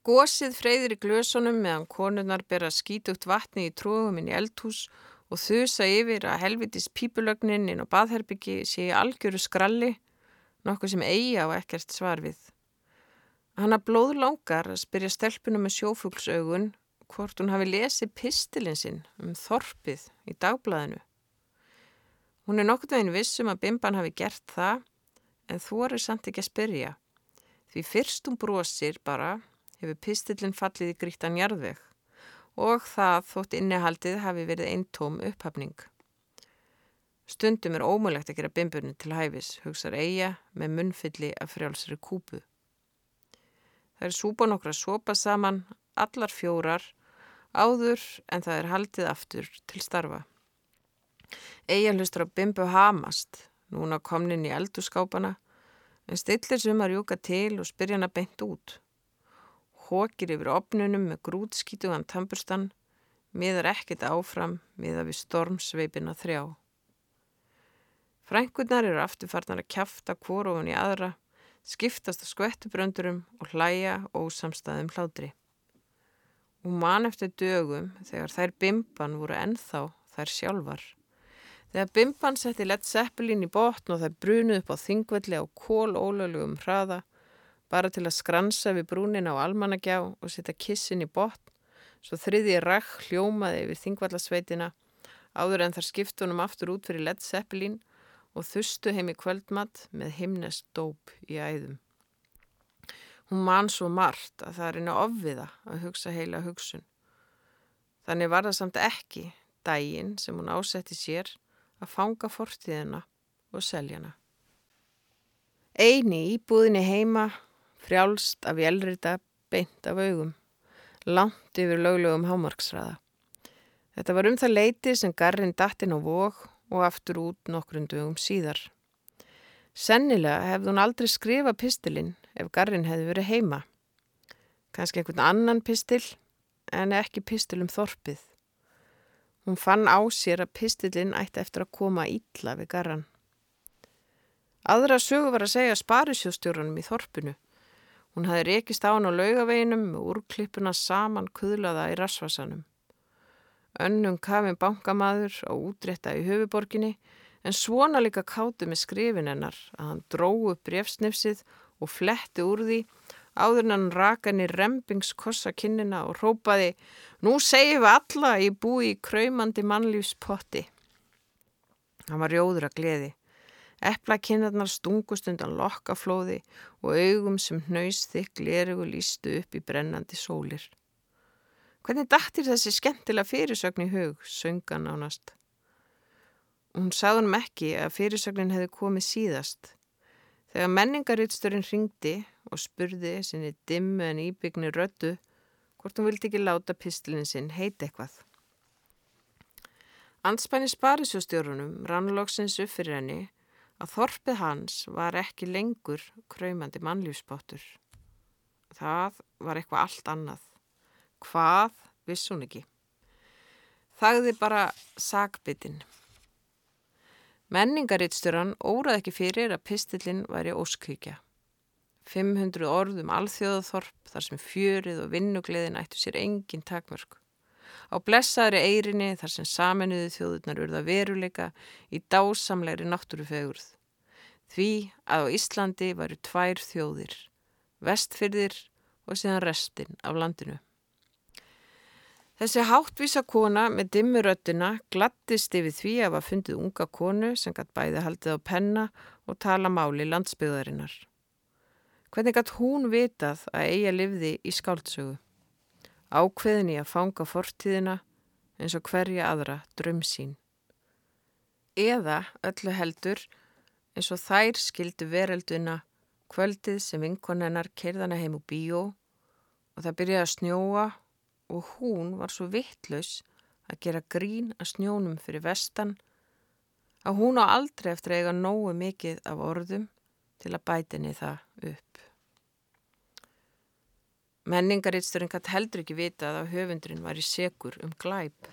Gósið freyðir í glösunum meðan konurnar bera skítugt vatni í tróðum inn í eldhús og þusa yfir að helvitis pípulögnin inn á baðherbyggi sé í algjöru skralli, nokkuð sem eigi á ekkert svar við. Hanna blóð langar að spyrja stelpunum með sjófuglsaugun hvort hún hafi lesið pistilin sinn um þorpið í dagblæðinu. Hún er nokkur veginn vissum að Bimban hafi gert það en þú eru samt ekki að spyrja. Því fyrst hún brosir bara hefur pistilin fallið í grítan jarðveg og það þótt innihaldið hafi verið eintóm upphafning. Stundum er ómulegt að gera bimbunni til hæfis, hugsar Eija með munnfylli af frjálsri kúpu. Það er súpa nokkra sopa saman, allar fjórar, áður en það er haldið aftur til starfa. Eija hlustur á bimbu hamast, núna komnin í eldurskápana, en stillir sumar júka til og spyrja hana beint út hókir yfir opnunum með grútskítugan tamburstan, miðar ekkert áfram miða við stormsveipina þrjá. Frænkurnar eru afturfarnar að kjafta kvorofun í aðra, skiptast á skvettubröndurum og hlæja ósamstæðum hlátri. Og man eftir dögum þegar þær bimban voru ennþá þær sjálfar. Þegar bimban setti lett seppelin í botn og þær brunuð upp á þingvelli á kól ólöglegum hraða bara til að skransa við brúnin á almanagjá og setja kissin í botn, svo þriði ræk hljómaði yfir þingvallasveitina áður en þar skiptunum aftur út fyrir Led Zeppelin og þustu heim í kvöldmatt með himnest dóp í æðum. Hún man svo margt að það er einu ofviða að hugsa heila hugsun. Þannig var það samt ekki dægin sem hún ásetti sér að fanga fortíðina og seljana. Eini íbúðinni heima frjálst af jelrita beint af augum, langt yfir löglegum hámarksraða. Þetta var um það leiti sem garrin dattinn á vóg og aftur út nokkrun dögum síðar. Sennilega hefði hún aldrei skrifa pistilinn ef garrin hefði verið heima. Kanski einhvern annan pistil en ekki pistil um þorpið. Hún fann á sér að pistilinn ætti eftir að koma ítla við garran. Aðra sögu var að segja sparisjóstjórunum í þorpinu Hún hafi rekist á hann á laugaveginum með úrklippuna saman kuðlaða í rasvasanum. Önnum kafin bankamaður á útrétta í höfuborginni en svona líka kátu með skrifin hennar að hann dróðu brefsnifsið og fletti úr því áður en hann raka henni rempingskossa kinnina og rópaði Nú segjum við alla í búi í kræmandi mannlífspotti. Hann var rjóður að gleði. Eplakinnarnar stungust undan lokkaflóði og augum sem hnausþykk lerugu lístu upp í brennandi sólir. Hvernig dættir þessi skemmtilega fyrirsögn í hug, söngan ánast. Hún sagði hann ekki að fyrirsögnin hefði komið síðast. Þegar menningarutsturinn ringdi og spurði sinni dimmu en íbyggni rödu hvort hún vildi ekki láta pistlinin sinn heiti eitthvað. Anspæni sparisjóstjórunum rannlóksins upp fyrir henni að þorpið hans var ekki lengur kræmandi mannlífsbóttur. Það var eitthvað allt annað. Hvað viss hún ekki? Þagði bara sagbitinn. Menningaritsturan órað ekki fyrir að pistillin væri óskvíkja. 500 orðum alþjóðaþorp þar sem fjörið og vinnugleðin ættu sér engin takmörk. Á blessaðri eirinni þar sem saminuðu þjóðurnar urða veruleika í dásamlegri náttúrufegurð. Því að á Íslandi varu tvær þjóðir, vestfyrðir og síðan restin af landinu. Þessi háttvísa kona með dimmuröttina glattist yfir því að var fundið unga konu sem gætt bæði haldið á penna og tala máli landsbyðarinnar. Hvernig gætt hún vitað að eiga livði í skáldsögu? Ákveðin í að fanga fortíðina eins og hverja aðra dröm sín. Eða öllu heldur eins og þær skildu verelduna kvöldið sem vinkonennar kerðana heim úr bíó og það byrjaði að snjóa og hún var svo vittlaus að gera grín að snjónum fyrir vestan að hún á aldrei eftir að eiga nógu mikið af orðum til að bætinni það upp. Menningarittsturinn gætt heldur ekki vitað að höfundurinn var í segur um glæp.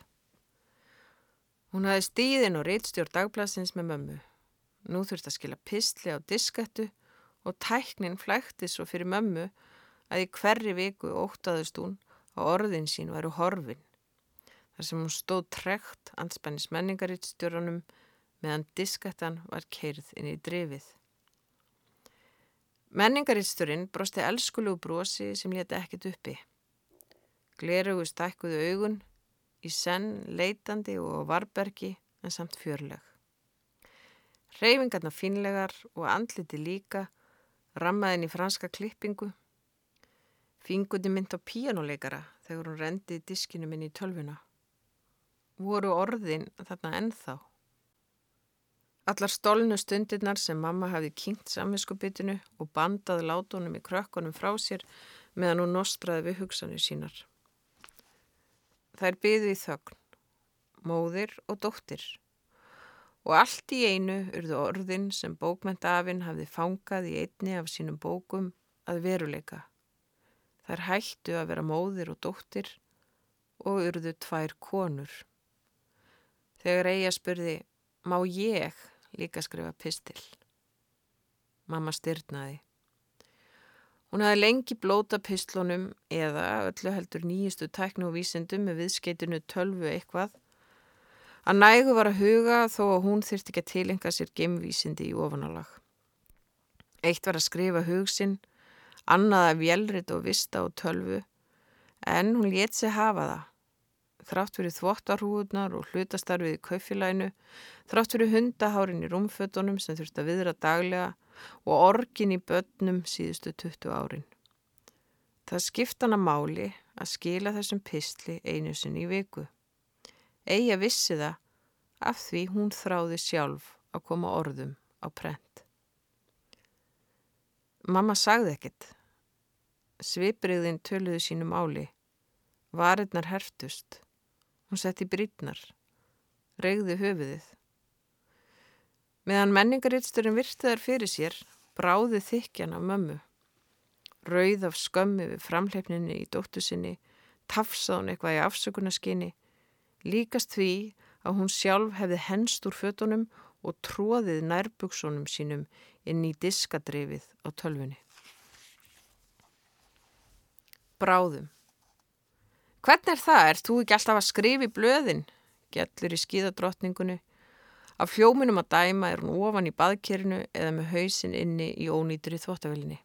Hún hafi stíðin og reittstjórn dagblasins með mömmu. Nú þurft að skila pistli á diskettu og tæknin flækti svo fyrir mömmu að í hverri viku óttaðust hún að orðin sín væru horfin. Þar sem hún stóð trekt anspennis menningarítstjórunum meðan diskettan var keirð inn í drifið. Menningarítstjórun brosti elskulegu brosi sem leti ekkit uppi. Glerugu stækkuðu augun í senn leitandi og varbergi en samt fjörleg. Reyfingarna finlegar og andliti líka, rammaðin í franska klippingu. Fingundi mynd á píjánuleikara þegar hún rendi diskinu minn í tölvuna. Voru orðin þarna ennþá. Allar stólnu stundirnar sem mamma hafi kynkt samvinskupitinu og bandað látónum í krökkunum frá sér meðan hún nostraði við hugsanir sínar. Þær byðu í þögn, móðir og dóttir og allt í einu urðu orðin sem bókmentafinn hafði fangað í einni af sínum bókum að veruleika. Þær hættu að vera móðir og dóttir og urðu tvær konur. Þegar Eija spurði, má ég líka skrifa pistil? Mamma styrnaði. Hún hafði lengi blóta pistlunum eða öllu heldur nýjistu tæknu og vísindum með viðskeitinu tölvu eitthvað Að nægu var að huga þó að hún þyrti ekki að tilenga sér gemvísindi í ofanálag. Eitt var að skrifa hugsinn, annað að vjelrit og vista og tölvu, en hún létt sig hafa það. Þrátt fyrir þvottarhúðnar og hlutastarfið í kaufilænu, þrátt fyrir hundahárin í rúmfötunum sem þurfti að viðra daglega og orgin í börnum síðustu 20 árin. Það skiptana máli að skila þessum pistli einu sinni í viku. Eija vissi það af því hún þráði sjálf að koma orðum á prent. Mamma sagði ekkit. Svipriðin töluðu sínu máli. Varirnar herftust. Hún setti brítnar. Regði höfuðið. Meðan menningarittsturinn virti þær fyrir sér, bráði þykjan af mömmu. Rauð af skömmi við framleipninni í dóttu sinni, tafsað hún eitthvað í afsökunarskinni líkast því að hún sjálf hefði henst úr fötunum og tróðið nærbuksunum sínum inn í diskadrifið á tölfunni. Bráðum. Hvernig er það? Er þú ekki alltaf að skrifa í blöðin? Gjallir í skíðadrottningunni. Af hljóminum að dæma er hún ofan í baðkerinu eða með hausin inni í ónýtur í þvóttavelinni.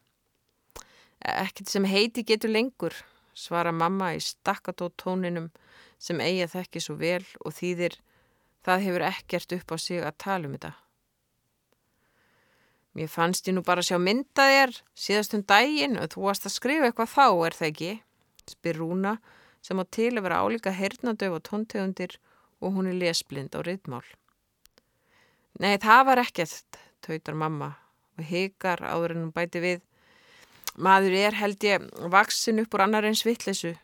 Ekkert sem heiti getur lengur, svara mamma í stakkatótóninum sem eiga þekki svo vel og þýðir það hefur ekkert upp á sig að tala um þetta. Mér fannst ég nú bara að sjá mynda þér síðast um daginn og þú varst að skrifa eitthvað þá, er það ekki? spyr Rúna sem á til að vera álíka hernadöf og tóntegundir og hún er lesblind á riðmál. Nei, það var ekkert, tautar mamma og hikar áður en hún bæti við. Maður er held ég vaksin upp úr annar eins vittlesu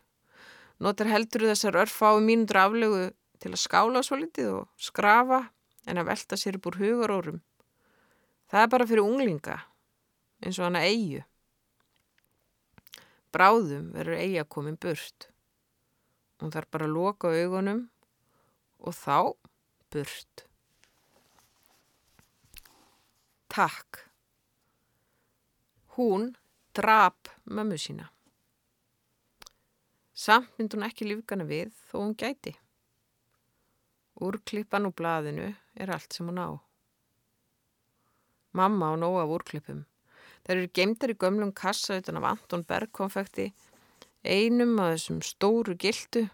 Notar heldur þessar örfáu mínundur aflegu til að skála svo litið og skrafa en að velta sér upp úr hugarórum. Það er bara fyrir unglinga, eins og hana eigu. Bráðum verður eiga komin burt. Hún þarf bara að loka augunum og þá burt. Takk. Hún drap mömmu sína. Samt mynd hún ekki lífgana við þó hún gæti. Úrklippan úr blaðinu er allt sem hún á. Mamma á nóg af úrklippum. Þeir eru geimtar í gömlum kassa utan af Anton Berg konfekti, einum af þessum stóru gildu,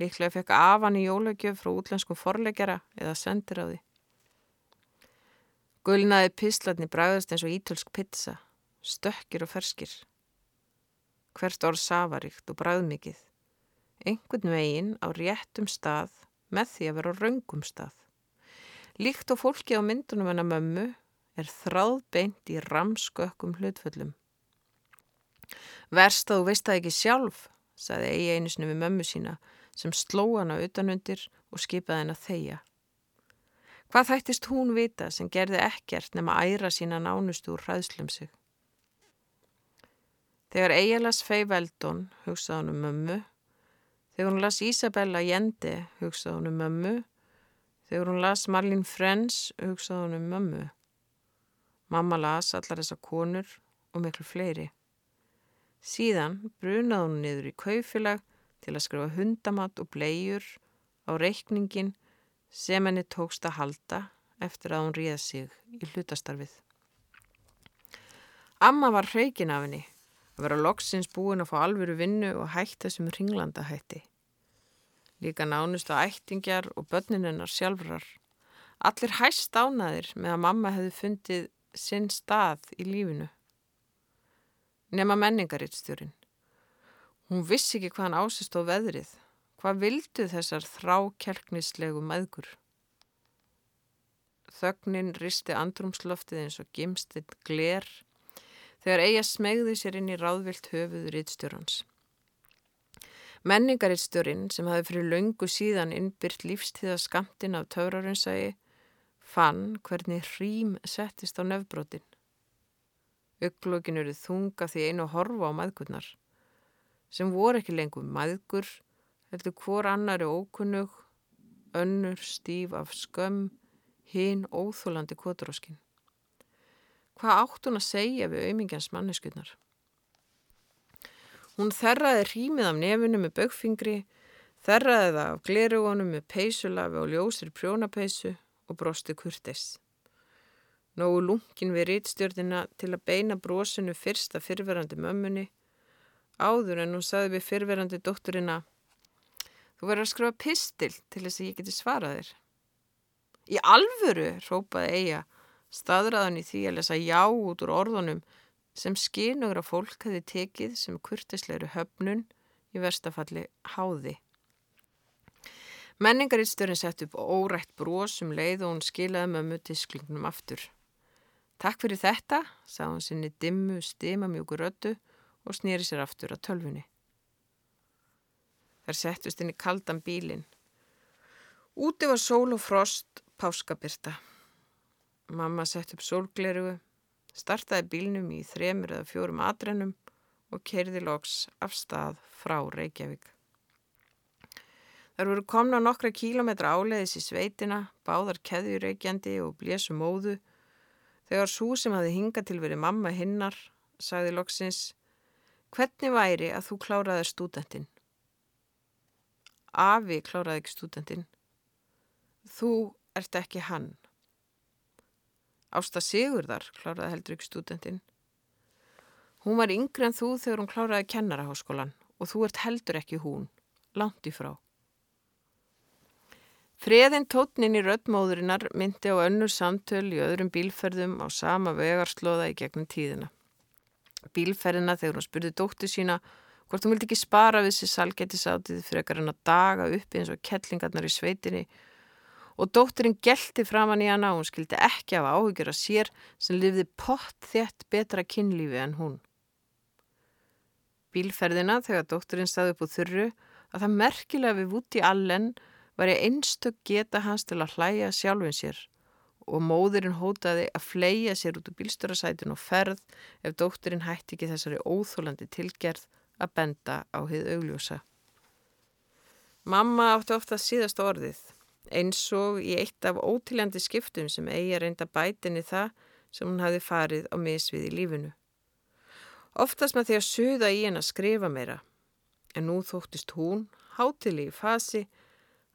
líklega fekk afan í jólagjöf frá útlenskum forlegjara eða sendir á því. Gulnaði pislatni bræðast eins og ítölsk pizza, stökkir og ferskir hvert orð safaríkt og bræðmikið, einhvern veginn á réttum stað með því að vera á raungum stað. Líkt og fólki á myndunum hennar mömmu er þráðbeint í ramskökkum hlutföllum. Verst að þú veist það ekki sjálf, sagði eigi einu snu við mömmu sína sem sló hana utanundir og skipaði henn að þeia. Hvað þættist hún vita sem gerði ekkert nema æra sína nánustu úr hræðslum sig? Þegar Eijalas fei Veldon hugsaði hann um mömmu, þegar hún las Isabella Jende hugsaði hann um mömmu, þegar hún las Marlene Frens hugsaði hann um mömmu. Mamma las allar þessar konur og miklu fleiri. Síðan brunaði hún niður í kaufélag til að skrifa hundamat og blegjur á reikningin sem henni tókst að halda eftir að hún ríða sig í hlutastarfið. Amma var hreikin af henni að vera loksins búin að fá alvöru vinnu og hægt þessum ringlanda hætti. Líka nánustu ættingjar og börninennar sjálfrar. Allir hæst ánaðir með að mamma hefði fundið sinn stað í lífinu nema menningarittstjórin. Hún vissi ekki hvað hann ásist á veðrið. Hvað vildu þessar þrákelknislegu maðgur? Þögnin risti andrumsloftið eins og gimstinn gler þegar eiga smegði sér inn í ráðvilt höfuður rittstjórans. Menningarittstjórin sem hafi fyrir laungu síðan innbyrt lífstíða skamtin af taurarinsægi fann hvernig hrým settist á nefbrotin. Öglokkin eru þunga því einu að horfa á maðgurnar sem voru ekki lengur maðgur heldur hvor annari ókunnug önnur stíf af skömm hinn óþólandi kvoturóskin. Hvað átt hún að segja við auðmingjans manneskunnar? Hún þerraði rýmið af nefinu með bögfingri, þerraði það af glerugunum með peysulafi og ljósir prjónapeysu og brosti kurtis. Nógu lungin við rítstjórnina til að beina brosinu fyrst að fyrverandi mömmunni. Áður en hún saði við fyrverandi dótturina Þú verður að skrifa pistil til þess að ég geti svarað þér. Í alvöru, rópaði Eija, staðræðan í því að lesa já út úr orðunum sem skinugra fólk hefði tekið sem kurtisleiri höfnun í verstafalli háði. Menningaristörinn sett upp órætt brósum leið og hún skilaði mömmu tisklingnum aftur. Takk fyrir þetta, sá hann sinni dimmu, stimamjúku rödu og snýri sér aftur að tölfunni. Þar settust inn í kaldan bílinn. Úti var sól og frost, páskabyrta. Mamma sett upp sólglerugu, startaði bílnum í þremur eða fjórum atrennum og kerði loks af stað frá Reykjavík. Þar voru komna nokkra kílometra áleiðis í sveitina, báðar keðjureikjandi og blésu móðu Þegar svo sem hafi hingað til verið mamma hinnar, sagði loksins, hvernig væri að þú kláraði stúdentinn? Afi kláraði ekki stúdentinn. Þú ert ekki hann. Ásta Sigurðar kláraði heldur ekki stúdentinn. Hún var yngre en þú þegar hún kláraði kennaraháskólan og þú ert heldur ekki hún, langt í frá. Freðin tótnin í röddmóðurinnar myndi á önnur samtöl í öðrum bílferðum á sama vegarslóða í gegnum tíðina. Bílferðina þegar hún spurði dóttu sína hvort hún vildi ekki spara við sér salgættisátið frekar en að daga upp eins og kettlingarnar í sveitinni og dótturinn gelti framann í hana og hún skildi ekki af áhugjur að sér sem lifði pott þett betra kynlífi en hún. Bílferðina þegar dótturinn staði upp úr þurru að það merkilega við Woody Allen var ég einstök geta hans til að hlæja sjálfin sér og móðurinn hótaði að fleia sér út úr bílstörasætin og ferð ef dótturinn hætti ekki þessari óþólandi tilgerð að benda á hið augljósa. Mamma átti ofta síðast orðið, eins og í eitt af ótiljandi skiptum sem eigi að reynda bætinni það sem hún hafi farið á misvið í lífinu. Oftast með því að suða í henn að skrifa meira, en nú þóttist hún, hátili í fasi,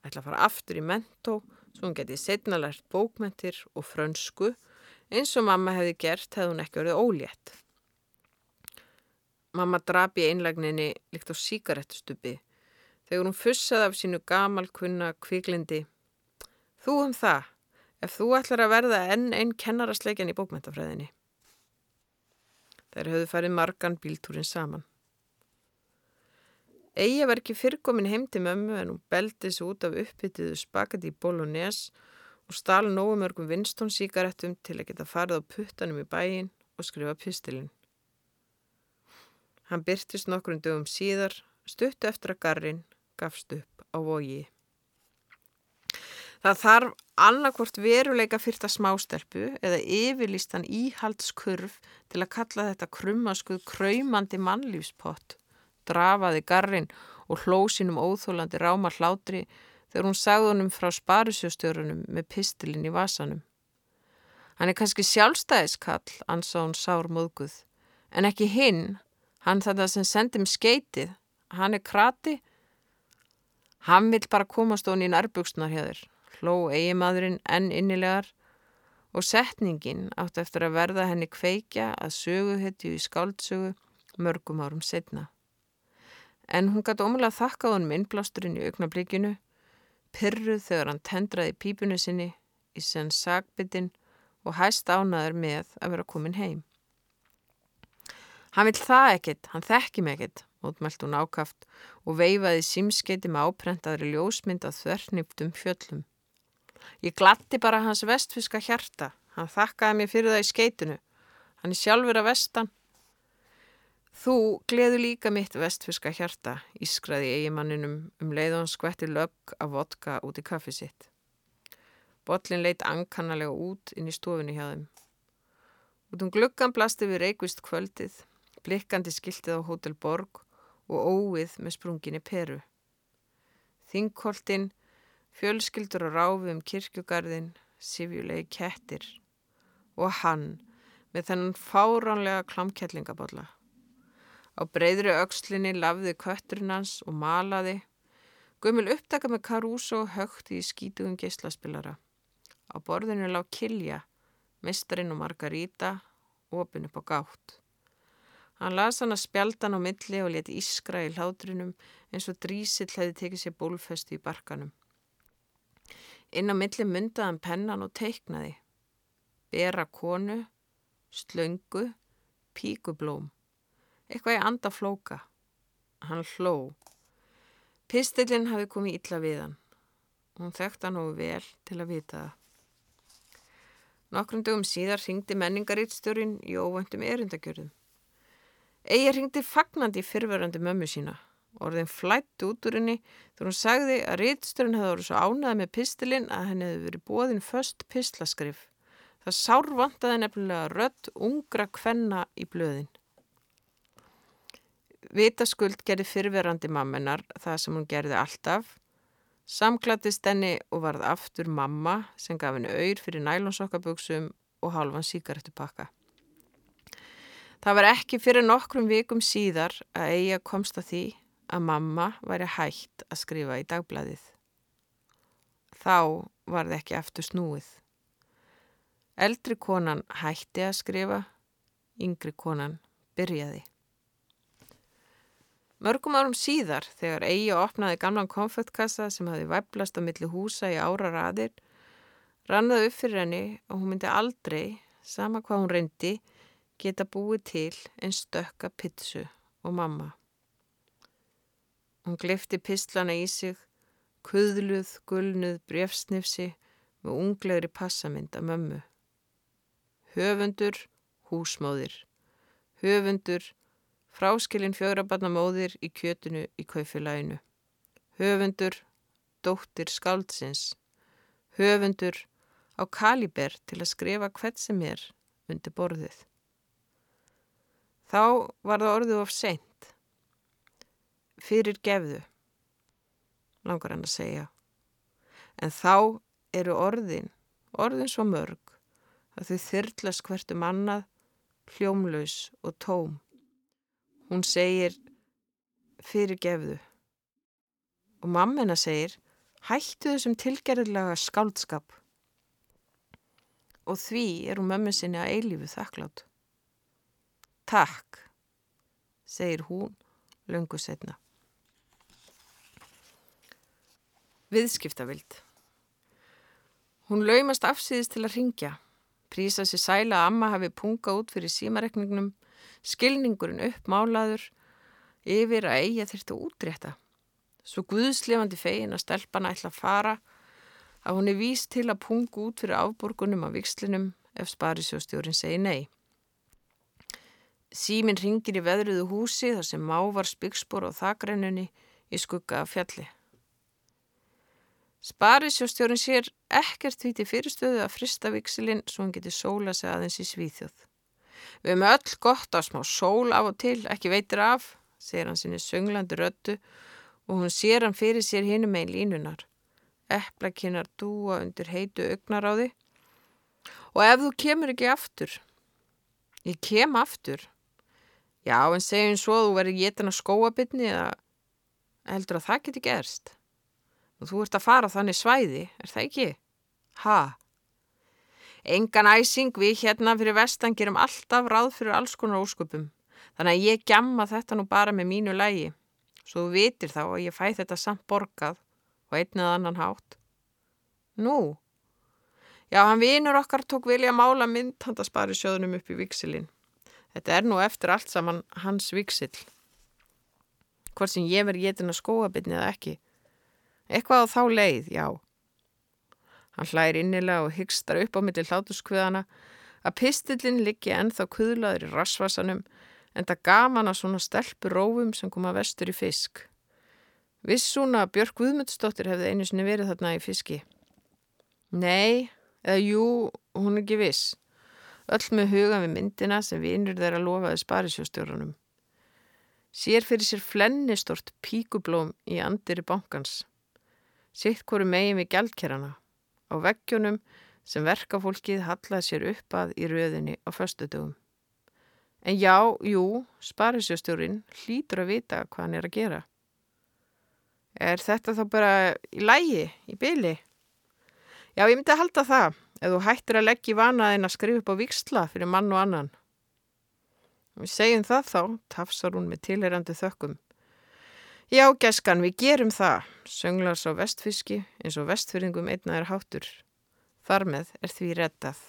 ætla að fara aftur í mentó svo hún geti setna lært bókmentir og frönsku eins og mamma hefði gert hefði hún ekki verið ólétt. Mamma drap í einlagninni líkt á síkarettustubi þegar hún fussaði af sínu gamal kunna kviklindi. Þú um það, ef þú ætlar að verða enn einn kennarasleikjan í bókmentafræðinni. Þær höfðu farið margan bíltúrin saman. Eigi var ekki fyrrkomin heim til mömmu en hún beldi sig út af uppbyttiðu spaghetti bolognese og stál nógumörgum Winston síkaretum til að geta farið á puttanum í bæin og skrifa pistilinn. Hann byrtist nokkrum dögum síðar, stuttu eftir að garrin gafst upp á vogi. Það þarf annarkvort veruleika fyrta smástelpu eða yfirlistan íhaldskurf til að kalla þetta krummaskuð kræmandi mannlífspott drafaði garrin og hlósinum óþólandi ráma hlátri þegar hún sagði honum frá sparisjóstjórunum með pistilin í vasanum. Hann er kannski sjálfstæðiskall, ansá hún sár móðguð, en ekki hinn, Hann þetta sem sendi mér skeitið, hann er krati. Hann vil bara komast honi í nærbuksnar hjá þér, hló eigimadurinn enn innilegar og setningin átt eftir að verða henni kveikja að sögu hetju í skáldsögu mörgum árum setna. En hún gæti ómulega þakkað honum innblásturinn í augnablíkinu, pyrruð þegar hann tendraði pípunu sinni í senn sagbyttin og hæst ánaður með að vera komin heim. Hann vil það ekkit, hann þekki mig ekkit, mótmælt hún ákaft og veifaði símskeiti með áprentaðri ljósmynd á þörniptum fjöllum. Ég glatti bara hans vestfiska hjarta, hann þakkaði mér fyrir það í skeitinu, hann er sjálfur að vestan. Þú gleðu líka mitt vestfiska hjarta, ískraði eigimanninum um leið og hann skvetti lögg af vodka út í kaffi sitt. Botlin leitt ankannarlega út inn í stofinni hjá þeim. Út um gluggan blasti við reikvist kvöldið blikkandi skiltið á Hotel Borg og óið með sprunginni Peru. Þingkoltinn, fjölskyldur og ráfi um kirkjugarðin, sifjulegi kettir og hann með þennan fáránlega klamkjellingabotla. Á breyðri aukslinni lafði kötturinn hans og malaði, gömul upptaka með Caruso högti í skítugum geyslaspillara. Á borðinu lág Kilja, mistarinn og Margarita, opin upp á gátt. Hann las hann að spjaldan á milli og leti ískra í hlátrinum eins og drísill hefði tekið sér bólfestu í barkanum. Inn á milli myndaði hann pennan og teiknaði. Bera konu, slöngu, píkublóm. Eitthvað í anda flóka. Hann hló. Pistillin hafi komið illa við hann. Hún þekkt hann og vel til að vita það. Nokkrum dögum síðar ringdi menningarítstjórin í óvöndum erindagjörðum. Egið ringdi fagnandi í fyrverandi mömmu sína. Orðin flætt út úr henni þegar hún sagði að rítstörun hefði voruð svo ánað með pistilinn að henni hefði verið bóðin först pislaskrif. Það sárvantaði nefnilega rött ungra kvenna í blöðin. Vitaskuld gerði fyrverandi mammenar það sem hún gerði alltaf. Samklattist henni og varð aftur mamma sem gaf henni auður fyrir nælonsokkaböksum og halvan síkaretupakka. Það var ekki fyrir nokkrum vikum síðar að eiga komst að því að mamma væri hægt að skrifa í dagbladið. Þá var það ekki aftur snúið. Eldri konan hætti að skrifa, yngri konan byrjaði. Mörgum árum síðar, þegar eigi opnaði gamlan konfettkassa sem hafi væplast á milli húsa í ára raðir, rannaði upp fyrir henni og hún myndi aldrei, sama hvað hún reyndi, geta búið til en stökka pitsu og mamma. Hún glifti pislana í sig, kuðluð, gulnuð, brefsnifsi með unglegri passamynd af mömmu. Höfundur, húsmóðir. Höfundur, fráskilin fjögrabarnamóðir í kjötunu í kaufélaginu. Höfundur, dóttir skáldsins. Höfundur, á kaliber til að skrifa hvert sem er undir borðið. Þá var það orðið of seint. Fyrir gefðu, langar hann að segja. En þá eru orðin, orðin svo mörg, að þau þyrlast hvert um annað, hljómlaus og tóm. Hún segir, fyrir gefðu. Og mammina segir, hættu þessum tilgerðilega skáldskap. Og því er hún mömmu sinni að eilífu þakklátt. Takk, segir hún löngu setna. Viðskiptavild. Hún laumast afsýðist til að ringja. Prísa sér sæla að amma hafi punga út fyrir símarekningnum, skilningurinn uppmálaður, yfir að eiga þurftu útrétta. Svo guðslefandi fegin að stelpana ætla að fara, að hún er víst til að punga út fyrir afborgunum á vikslinum ef sparisjóstjórin segi nei. Símin ringir í veðruðu húsi þar sem mávar spyggsbor á þakrennunni í skugga af fjalli. Sparisjóstjórin sér ekkert því til fyrirstöðu að frista viksilinn svo hann geti sóla sig aðeins í svíþjóð. Við hefum öll gott á smá sól af og til, ekki veitir af, segir hann sinni sönglandi röttu og hún sér hann fyrir sér hinu megin línunar. Eplakinnar dúa undir heitu augnaráði og ef þú kemur ekki aftur, ég kem aftur, Já, en segjum svo að þú verður getin að skóabitni eða heldur að það geti gerst. Og þú ert að fara þannig svæði, er það ekki? Ha? Engan æsing við hérna fyrir vestan gerum alltaf ráð fyrir alls konar ósköpum. Þannig að ég gjamma þetta nú bara með mínu lægi. Svo þú vitir þá að ég fæ þetta samt borgað og einnið annan hátt. Nú? Já, hann vinur okkar tók vilja mála mynd handaspari sjóðunum upp í viksilinn. Þetta er nú eftir allt saman hans viksill. Hvort sem ég verð getin að skóabitni eða ekki. Eitthvað á þá leið, já. Hann hlæri innilega og hyggstar upp á milli hlátuskviðana að pistillin liggi ennþá kuðlaður í rasvasanum en það gaman að svona stelpur rófum sem koma vestur í fisk. Vissuna Björk Guðmundsdóttir hefði einu sinni verið þarna í fiski. Nei, eða jú, hún er ekki viss. Öll með huga við myndina sem vinnur þeirra lofaði sparisjóstjórunum. Sér fyrir sér flennistort píkublóm í andiri bankans. Sitt hverju megin við gjaldkerana. Á veggjónum sem verkafólkið hallaði sér upp að í röðinni á föstudögum. En já, jú, sparisjóstjórin hlýtur að vita hvað hann er að gera. Er þetta þá bara í lægi, í byli? Já, ég myndi að halda það, ef þú hættir að leggja í vanaðin að skrifa upp á viksla fyrir mann og annan. Við segjum það þá, tafsar hún með tilherandi þökkum. Já, gæskan, við gerum það, sönglar svo vestfiski eins og vestfyringum einna er háttur. Þar með er því reddað.